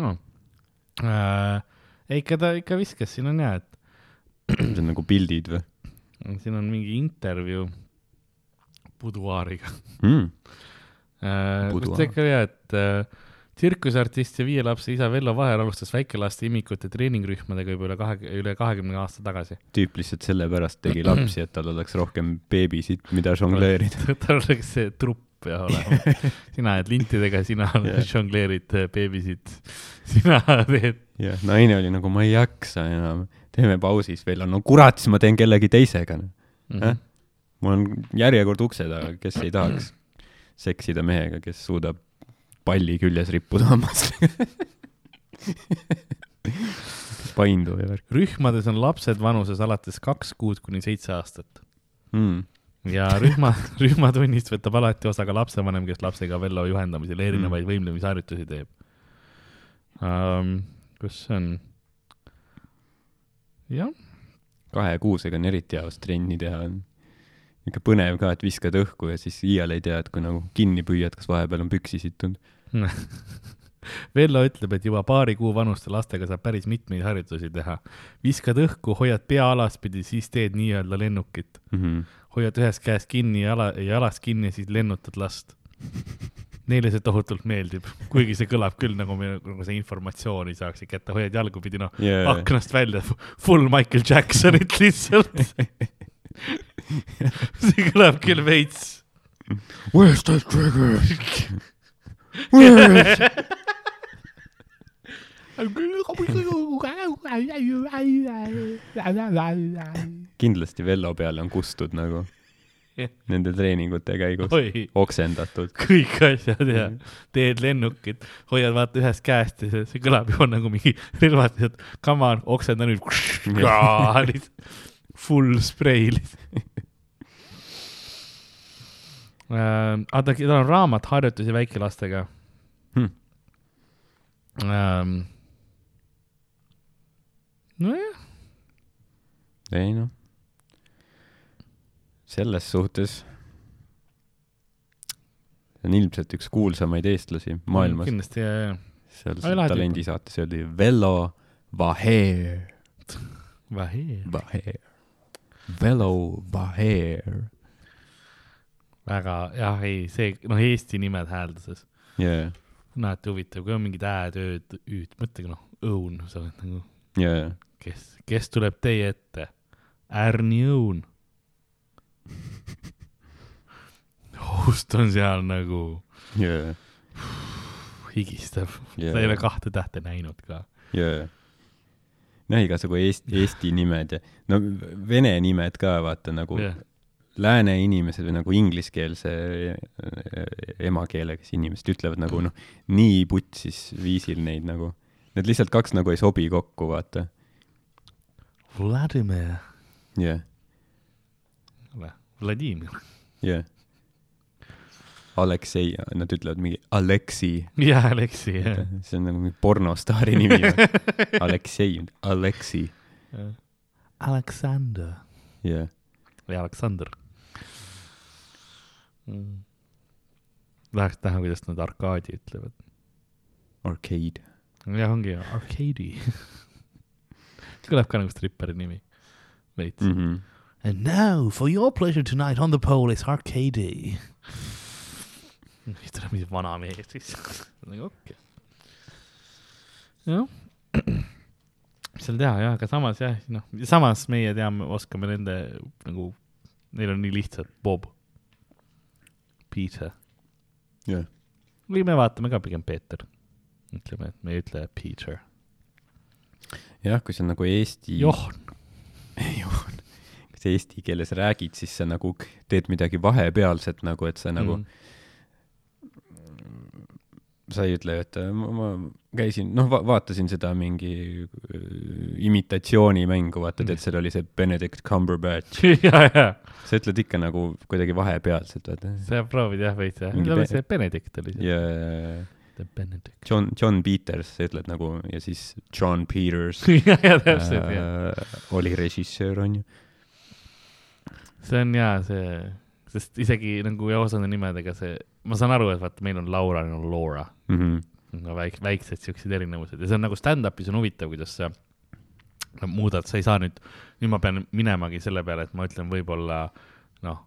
no.. Äh, ei, ikka ta ikka viskas, siin on hea, et see on nagu pildid või siin on mingi intervjuu Buduaariga mm.? äh,. kus ta ikka hea, et äh, tsirkusartist ja viie lapse isa Vello Vaher alustas väikelaste imikute treeningrühmadega juba üle kahe, üle kahekümne aasta tagasi. tüüp lihtsalt sellepärast tegi lapsi, et tal oleks rohkem beebisid, mida žongleerida. tal oleks see trupp pea olema. sina jääd lintidega, sina Jah. žongleerid äh, beebisid, sina teed, jah, naine oli nagu, ma ei jaksa enam, teeme pausis veel, no kurat, siis ma teen kellegi teisega. Mhm. mul on järjekord ukse taga, kes ei tahaks seksida mehega, kes suudab palli küljes rippuda hammastega. painduv ja värk rühmades on lapsed vanuses alates kaks kuud kuni seitse aastat mm.. ja rühma, rühmatunnist võtab alati osa ka lapsevanem, kes lapsega Vello juhendamisel erinevaid Mm. võimlemisharjutusi teeb um,. kus see on? jah, kahe kuusega on eriti hea vast trenni teha, ikka põnev ka, et viskad õhku ja siis iial ei tea, et kui nagu kinni püüad, kas vahepeal on püksi sittunud. Vello ütleb, et juba paari kuu vanuste lastega saab päris mitmeid harjutusi teha. viskad õhku, hoiad pea alaspidi, siis teed nii-öelda lennukit. Mm -hmm. hoiad ühest käest kinni ja jala, jalast kinni siis lennutad last. Neile see tohutult meeldib, kuigi see kõlab küll nagu me nagu see informatsiooni saaks kätte, hoiad jalgupidi, noh Yeah. aknast välja, full Michael Jacksonit lihtsalt. see kõlab küll veits. Where's the trigger? Kindlasti Vello peale on kustud nagu Jah. nende treeningute käigus, oksendatud. kõik asjad ja teed lennukit, hoiad vaata ühest käest ja see, see kõlab juba nagu mingi relvatud, come on, oksenda nüüd. Full spray lihtsalt. Aga ta, tal on raamat Harjutusi väikelastega Hmm. ähm,. nojah, ei noh, selles suhtes on ilmselt üks kuulsamaid eestlasi maailmas. kindlasti ja, ja, seal talendisaates öeldi Vello Vaher, vähe, Vaher, Vello Vaher. Väga jah, ei see noh, Eesti nimed häälduses jaa, näete huvitav, kui on mingid ä-d, ööd, üüd, mõtlege noh, õun, sa oled nagu, jaa, kes, kes tuleb teie ette? Ärni õun. host on seal nagu jaa, higistab, Jaa. sa ei ole kahte tähte näinud ka. jaa. noh, igasugu Eesti, Eesti nimed ja no vene nimed ka vaata nagu jah, lääne inimesed või nagu ingliskeelse eh, emakeelega siis inimesed ütlevad nagu noh, nii putsis viisil neid nagu, need lihtsalt kaks nagu ei sobi kokku, vaata. Vladimir, jah, Vladimir, jah. Aleksei, nad ütlevad mingi Aleksi, jah, Aleksi, jah. see on nagu mingi pornostaari nimi. Aleksei, Aleksi, Aleksander jah. või Aleksander mm.. Tahaks näha, kuidas nad arkaadi ütlevad. Arcade. jah, ongi Arcady. kõlab ka nagu stripperi nimi. veits mm.. Mm -hmm. And now for your pleasure tonight on the pole is Arcady. siis tuleb mingi vana mees siis. nagu okei okay.. jah. mis seal teha jah, aga samas jah, noh, samas meie teame, oskame nende nagu, neil on nii lihtsad, Bob, Peter jah, või me vaatame ka pigem Peeter. ütleme, et me ei ütle Peter. jah, kui sa nagu Eesti. John, Johan. kui sa eesti keeles räägid, siis sa nagu teed midagi vahepealset nagu, et sa nagu Mm. Sa ei ütle, et äh, ma, ma käisin, noh va, vaatasin seda mingi äh, imitatsioonimängu, vaata, tead, seal oli see Benedict Cumberbatch. ja, ja, sa ütled ikka nagu kuidagi vahepealselt, vaata. sa proovid jah veits jah, see Benedict oli see. ja The Benedict. John, John Peters, sa ütled nagu ja siis John Peters ja, ja täpselt jah. äh, oli režissöör, onju. see on jaa, see, sest isegi nagu osade nimedega see, ma saan aru, et vaata, meil on Laura, neil on Laura, Mhm. no väik-, väiksed siuksed erinevused. Ja see on nagu stand-up'is on huvitav, kuidas sa no, muudad, sa ei saa nüüd, nüüd ma pean minemagi selle peale, et ma ütlen võib-olla noh,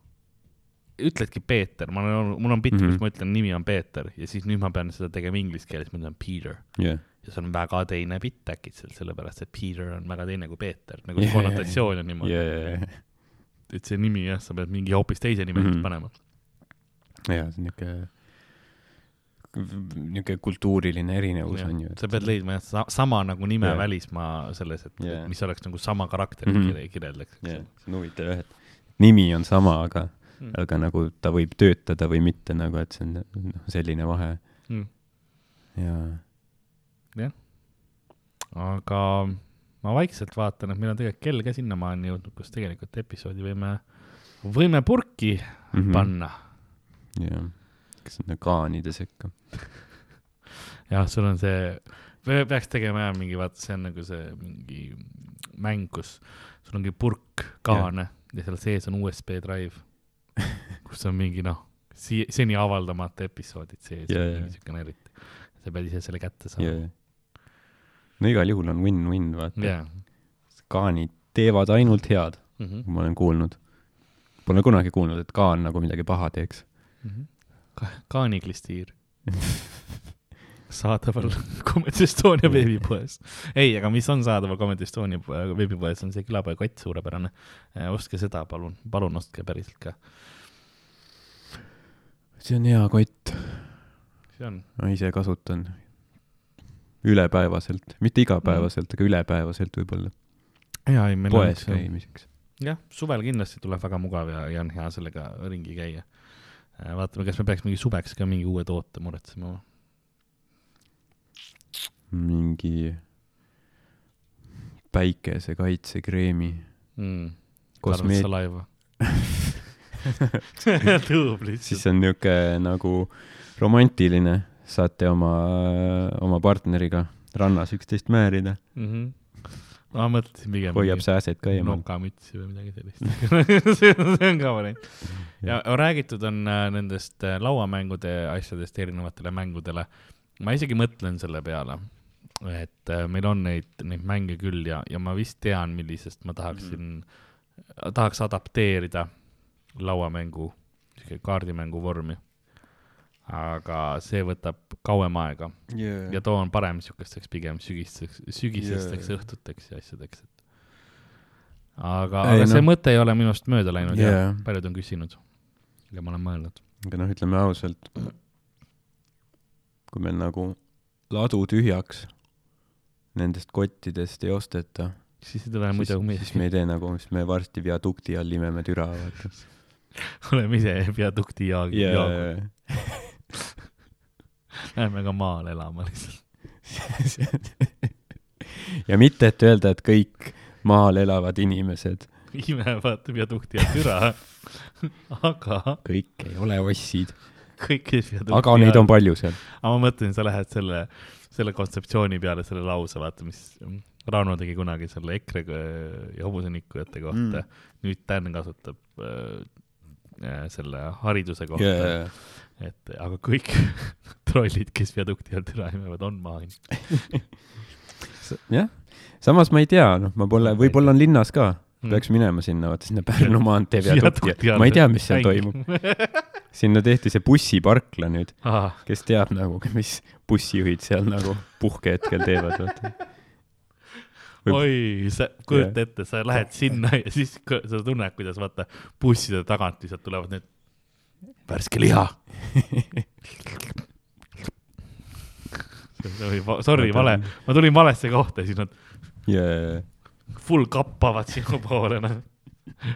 ütledki Peeter, ma olen, mul on bitt mm, -hmm. Mhm. kus ma ütlen, nimi on Peeter. Ja siis nüüd ma pean seda tegema inglise keeles, ma ütlen Peter. Jah, ja see on väga teine bitt äkitselt, sellepärast et Peter on väga teine kui Peeter, nagu see konnotatsioon on niimoodi. Ja, ja, et see nimi jah, sa pead mingi hoopis teise nime mm. -hmm. panema. jaa, see on niuke, niuke kultuuriline erinevus on ju. sa pead leidma jah sa, sama nagu nime Jah. yeah. välismaa selles, et Jah. yeah. mis oleks nagu sama karakteri mm. -hmm. kirjeldaks jah, see on huvitav jah, et nimi on sama, aga, mm.. aga nagu ta võib töötada või mitte nagu, et see on noh, selline vahe Mm. ja aga ma vaikselt vaatan, et meil on tegelikult kell ka sinnamaani jõudnud, kus tegelikult episoodi võime, võime purki mm. -hmm. panna. jah, kas sinna kaanide sekka. jah, sul on see, peaks tegema jah mingi, vaata, see on nagu see mingi mäng, kus sul ongi purk kaane yeah. ja seal sees on USB drive, kus on mingi noh, seni avaldamata episoodid sees yeah,, siukene eriti. sa pead ise selle kätte saama jaa. No igal juhul on win-win, vaata. jaa. kaanid teevad ainult head, Mhm. ma olen kuulnud. Pole kunagi kuulnud, et kaan nagu midagi paha teeks. Ka- kaaniklistiir. saadaval Comedy Estonia veebipoes. ei, aga mis on saadaval Comedy Estonia po- veebipoes, on see külapoekott, suurepärane. ostke seda, palun, palun ostke päriselt ka. see on hea kott, ma ise kasutan ülepäevaselt, mitte igapäevaselt, aga ülepäevaselt võib-olla, jaa, ei meil poes käimiseks. jah, suvel kindlasti tuleb väga mugav ja, ja on hea sellega ringi käia. vaatame, kas me peaks mingi suveks ka mingi uue toote muretsema. mingi päikesekaitsekreemi, mm.. kosmeet-, salaiva. tubli. siis on niisugune nagu romantiline, saate oma, oma partneriga rannas üksteist määrida, mm. -hmm. ma mõtlesin pigem. hoiab sääsed ka eemal. nokamütsi või midagi sellist see on see on ka variant. ja räägitud on äh, nendest äh, lauamängude asjadest erinevatele mängudele. ma isegi mõtlen selle peale, et äh, meil on neid, neid mänge küll ja, ja ma vist tean, millisest ma tahaksin mm, -hmm. tahaks adapteerida lauamängu, sihuke kaardimängu vormi. Aga see võtab kauem aega yeah. ja too on parem siukesteks pigem sügisteks, sügisesteks Jaa. õhtuteks ja asjadeks, et. aga, aga see noh. mõte ei ole minust mööda läinud ja Jaa. paljud on küsinud ja ma olen mõelnud. aga noh, ütleme ausalt, kui meil nagu ladu tühjaks nendest kottidest ei osteta, siis ei tule muidu siis me ei tee nagu, siis me varsti viadukti all imeme türa, vaata. oleme ise viadukti jaag- ja yeah., Läheme ka maale elama lihtsalt. ja mitte, et öelda, et kõik maal elavad inimesed, imevad viadukti ja türa. aga kõik ei ole ossid, kõik, kes viadukti aga neid on palju seal. aga ma mõtlen, sa lähed selle, selle kontseptsiooni peale, selle lause, vaata, mis Rauno tegi kunagi selle EKRE ja hobusenikkujate kohta mm.. nüüd Dan kasutab äh, äh, selle hariduse kohta Yeah. Et aga kõik trollid, kes viadukti all türa imevad, on maainimesed. jah, samas ma ei tea, noh, ma pole, võib-olla on linnas ka, Mm. peaks minema sinna, vaata sinna Pärnu maantee viadukti ma ei tea, mis seal toimub. sinna tehti see bussiparkla nüüd, kes teab nagu, mis bussijuhid seal nagu puhkehetkel teevad, vaata. Oi, sa kujuta ette, sa lähed sinna ja siis sa tunned, kuidas vaata busside tagant lihtsalt tulevad need värske liha. Sorry, vale, ma tulin valesse kohta ja siis nad yeah.. full kappavad sinu poole, noh.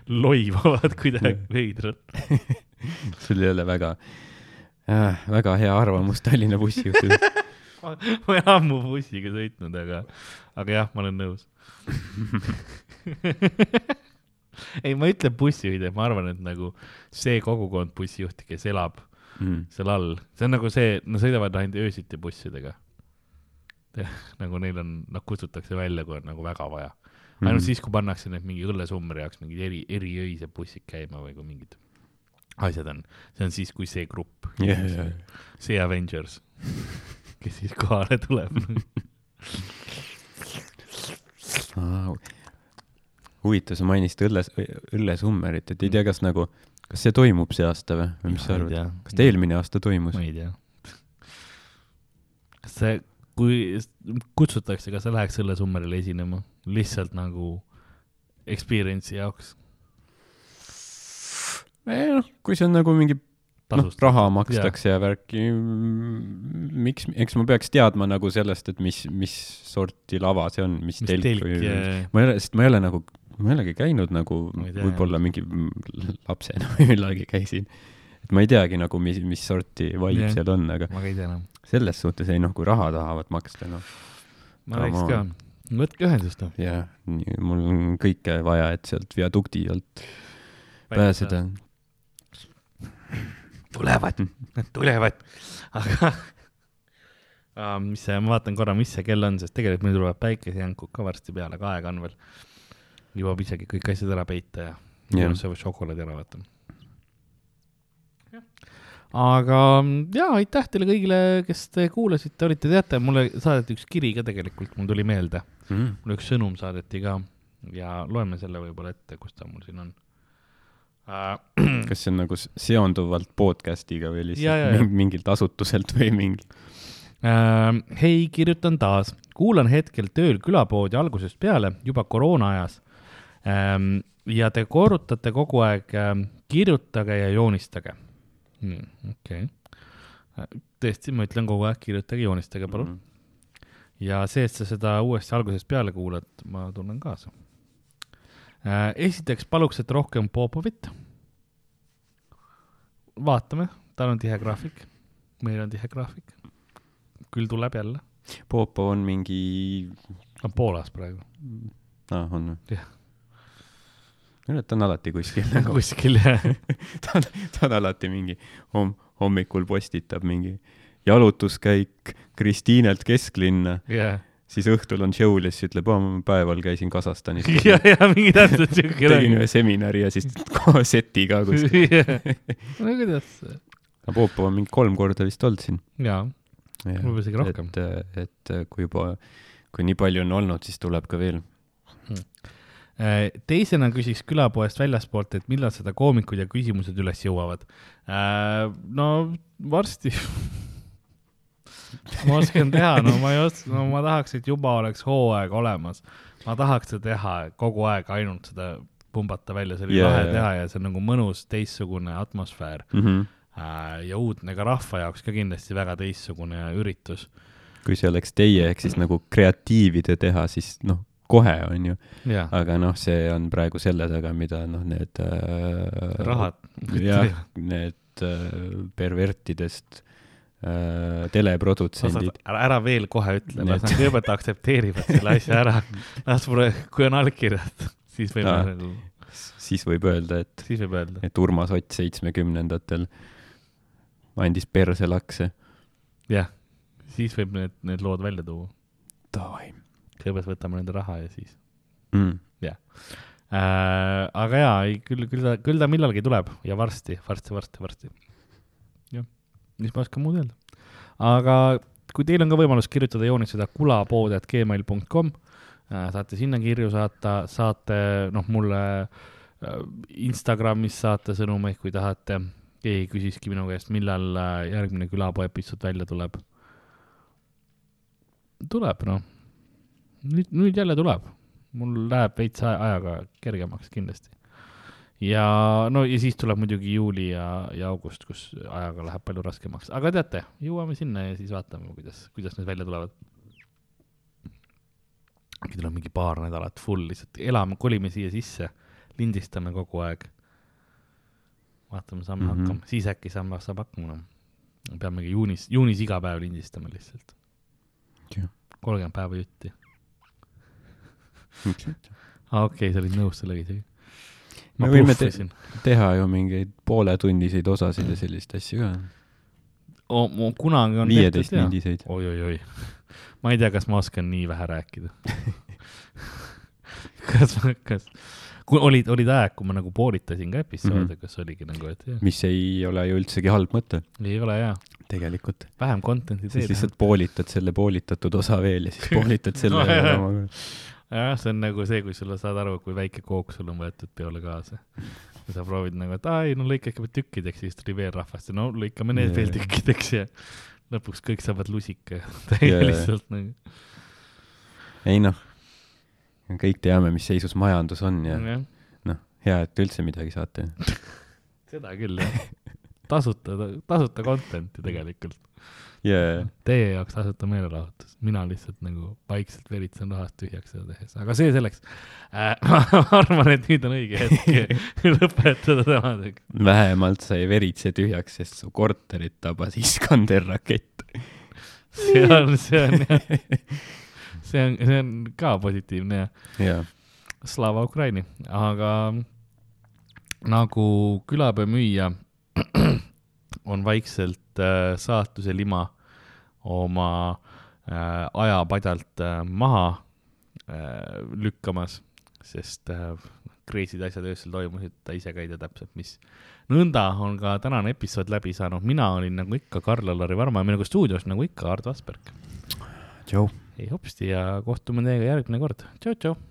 loivavad kuidagi veidralt. sul ei ole väga äh,, väga hea arvamus Tallinna bussijuhtidest. ma olen ammu bussiga sõitnud, aga, aga jah, ma olen nõus. ei, ma ei ütle bussijuhid, ma arvan, et nagu see kogukond bussijuhti, kes elab Mm. seal all, see on nagu see, nad sõidavad ainult öösiti bussidega. nagu neil on, nad kutsutakse välja, kui on nagu väga vaja. ainult mm siis, kui pannakse need mingi õllesummeri jaoks mingid eri, eriöised bussid käima või kui mingid asjad on, see on siis, kui see grupp Yeah, yeah. see Avengers, kes siis kohale tuleb. huvitav, sa mainisid õlles, õllesummerit, et ei tea, kas nagu, kas see toimub see aasta või, või mis sa arvad? kas ta eelmine aasta toimus ma? ei tea. kas see, kui kutsutakse, kas sa läheks õllesummerile esinema lihtsalt nagu experience'i jaoks? noh, kui see on nagu mingi tasust- raha makstakse ja värki. miks, eks ma peaks teadma nagu sellest, et mis, mis sorti lava see on, mis, mis telk, või ja ma ei ole, sest ma ei ole nagu, ma ei olegi käinud nagu võib-olla mingi lapsena või millalgi käisin. et ma ei teagi nagu, mis, mis sorti vibe Jah. seal on, aga ma ka ei tea enam. selles suhtes ei noh, kui raha tahavad maksta, noh ma räägiks ka võtke ühendust noh. jah, mul on kõike vaja, et sealt viadukti alt pääseda. tulevad, nad tulevad, aga uh, mis see, ma vaatan korra, mis see kell on, sest tegelikult meil tulevad päikesejänkud ka varsti peale, aga aega on veel. Jõuab isegi kõik asjad ära peita ja yeah. sööb šokolaadi ära vaata. aga ja aitäh teile kõigile, kes te kuulasite, olite, teate, mulle saadeti üks kiri ka tegelikult, mul tuli meelde, Mm. mulle üks sõnum saadeti ka ja loeme selle võib-olla ette, kus ta mul siin on uh. kas see on nagu seonduvalt podcast'iga või Ja, ja, lihtsalt ja. ming- mingilt asutuselt või mingi? Ähm, hei, kirjutan taas, kuulan hetkel tööl külapoodi algusest peale juba koroona ajas. Ja te korrutate kogu aeg ähm, kirjutage ja joonistage. okei, tõesti, ma ütlen kogu aeg kirjutage, joonistage, palun mm. -hmm. ja see, et sa seda uuesti algusest peale kuulad, ma tunnen kaasa. esiteks paluks, et rohkem Popovit. vaatame, tal on tihe graafik, meil on tihe graafik küll tuleb jälle. Popo on mingi, on Poolas praegu. aa, on või? Jah. Et ta on alati kuskil nagu, kuskil jah. ta on, ta on alati mingi homm-, hommikul postitab mingi jalutuskäik Kristiinelt kesklinna, jah, siis õhtul on show'l ja siis ütleb, aa, ma päeval käisin Kasahstanis. ja, ja mingi täpselt siuke. tegin ühe seminari ja siis kohe seti ka kuskil. no kuidas, aga Popo on mingi kolm korda vist olnud siin. jaa, võib-olla isegi rohkem. et, et kui juba, kui nii palju on olnud, siis tuleb ka veel. Äh, teisena küsiks külapoest väljaspoolt, et millal seda koomikud ja küsimused üles jõuavad. no varsti ma oskan teha, no ma ei oska, no ma tahaks, et juba oleks hooaeg olemas. ma tahaks seda teha kogu aeg ainult seda pumbata välja, see oli Jaa, lahe jaa. teha ja see on nagu mõnus teistsugune atmosfäär Mm -hmm. äh, ja uudne ka rahva jaoks ka kindlasti väga teistsugune üritus. kui see oleks teie ehk siis nagu kreatiivide teha, siis noh, kohe on ju, jah, aga noh, see on praegu selle taga, mida noh, need äh, rahad. jah, need äh, pervertidest äh, teleprodutsendid. ära, ära veel kohe ütle, las Need- nad kõigepealt aktsepteerivad selle asja ära. las mulle, kui on allkirjad, siis võime nagu, siis võib öelda, et, siis võib öelda. et Urmas Ott seitsmekümnendatel andis perse lakse. jah, siis võib need, need lood välja tuua. Davai kõigepealt võtame nende raha ja siis mm.. äh,. aga jaa, ei küll, küll ta, küll ta millalgi tuleb ja varsti, varsti, varsti, varsti. jah, mis ma oskan muud öelda. aga kui teil on ka võimalus kirjutada, joonistada kulapood.gmail.com äh,, saate sinna kirju saata, saate noh, mulle äh, Instagramis saata sõnumeid, kui tahate. keegi küsiski minu käest, millal äh, järgmine külapoo episood välja tuleb. tuleb noh, nüüd, nüüd jälle tuleb, mul läheb veits aja- ajaga kergemaks kindlasti. ja no ja siis tuleb muidugi juuli ja, ja august, kus ajaga läheb palju raskemaks, aga teate, jõuame sinna ja siis vaatame, kuidas, kuidas need välja tulevad. äkki tuleb mingi paar nädalat full lihtsalt elame, kolime siia sisse, lindistame kogu aeg. vaatame, saame mm. -hmm. hakkama, siis äkki saame, saab hakkama. peamegi juunis, juunis iga päev lindistama lihtsalt kolmkümmend päeva jutti. aa, okei sa olid nõus sellega isegi. me ma võime te teha ju mingeid pooletunniseid osasid ja selliseid asju ka. kunagi on viieteist jaa. mindiseid. oi-oi-oi, ma ei tea, kas ma oskan nii vähe rääkida kas, kas, kui olid, olid ajad, kui ma nagu poolitasin ka episoode mm. -hmm. kas oligi nagu, et jah, mis ei ole ju üldsegi halb mõte ei ole hea, tegelikult. vähem content'i siis teed. lihtsalt poolitad selle poolitatud osa veel ja siis poolitad selle No, veel jah. see on nagu see, kui sulle saad aru, kui väike kook sul on võetud peole kaasa. ja sa proovid nagu, et aa ei, no lõika kõigepealt tükkideks, siis tuli veel rahvast ja no lõikame need Jaa. veel tükkideks ja lõpuks kõik saavad lusika täie lihtsalt nagu. ei noh, kõik teame, mis seisus majandus on ja jah, noh, hea, et üldse midagi saate. seda küll jah. tasuta, tasuta content ju tegelikult. jaa, Teie jaoks tasuta meelelahutus, mina lihtsalt nagu vaikselt veritsen rahast tühjaks seda tehes, aga see selleks. Äh. ma arvan, et nüüd on õige hetk lõpetada tänasega. vähemalt sa ei veritse tühjaks, sest su korterit tabas Iskander rakett. see on, see on jah, see on, see on ka positiivne ja jaa, Slava Ukraini, aga nagu külapea müüja on vaikselt äh, saatuse lima oma äh, ajapadjalt äh, maha äh, lükkamas, sest äh, crazy'd asjad öösel toimusid, ta ise ka ei tea täpselt, mis. nõnda on ka tänane episood läbi saanud, mina olin nagu ikka Karl-Alari Varma ja minuga stuudios nagu ikka Ardo Asperg. tšau. ei hopsti ja kohtume teiega järgmine kord, tšau-tšau.